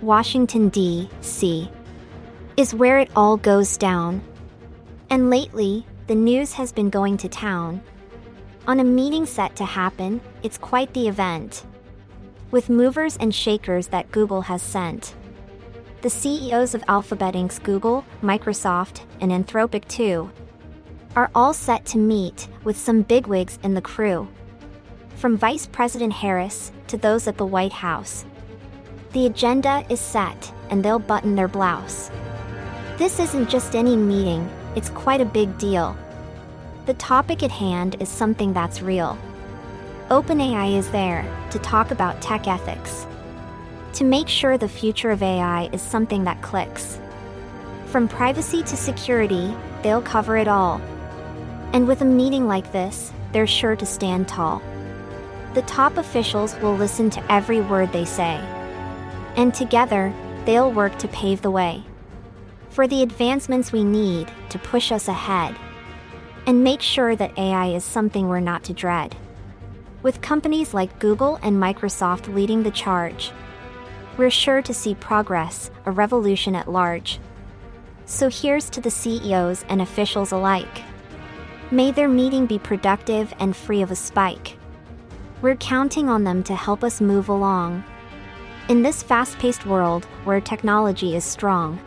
Washington, D.C., is where it all goes down. And lately, the news has been going to town. On a meeting set to happen, it's quite the event. With movers and shakers that Google has sent. The CEOs of Alphabet Inc.'s Google, Microsoft, and Anthropic too are all set to meet with some bigwigs in the crew. From Vice President Harris to those at the White House. The agenda is set, and they'll button their blouse. This isn't just any meeting, it's quite a big deal. The topic at hand is something that's real. OpenAI is there to talk about tech ethics. To make sure the future of AI is something that clicks. From privacy to security, they'll cover it all. And with a meeting like this, they're sure to stand tall. The top officials will listen to every word they say. And together, they'll work to pave the way for the advancements we need to push us ahead and make sure that AI is something we're not to dread. With companies like Google and Microsoft leading the charge, we're sure to see progress, a revolution at large. So here's to the CEOs and officials alike. May their meeting be productive and free of a spike. We're counting on them to help us move along. In this fast paced world where technology is strong,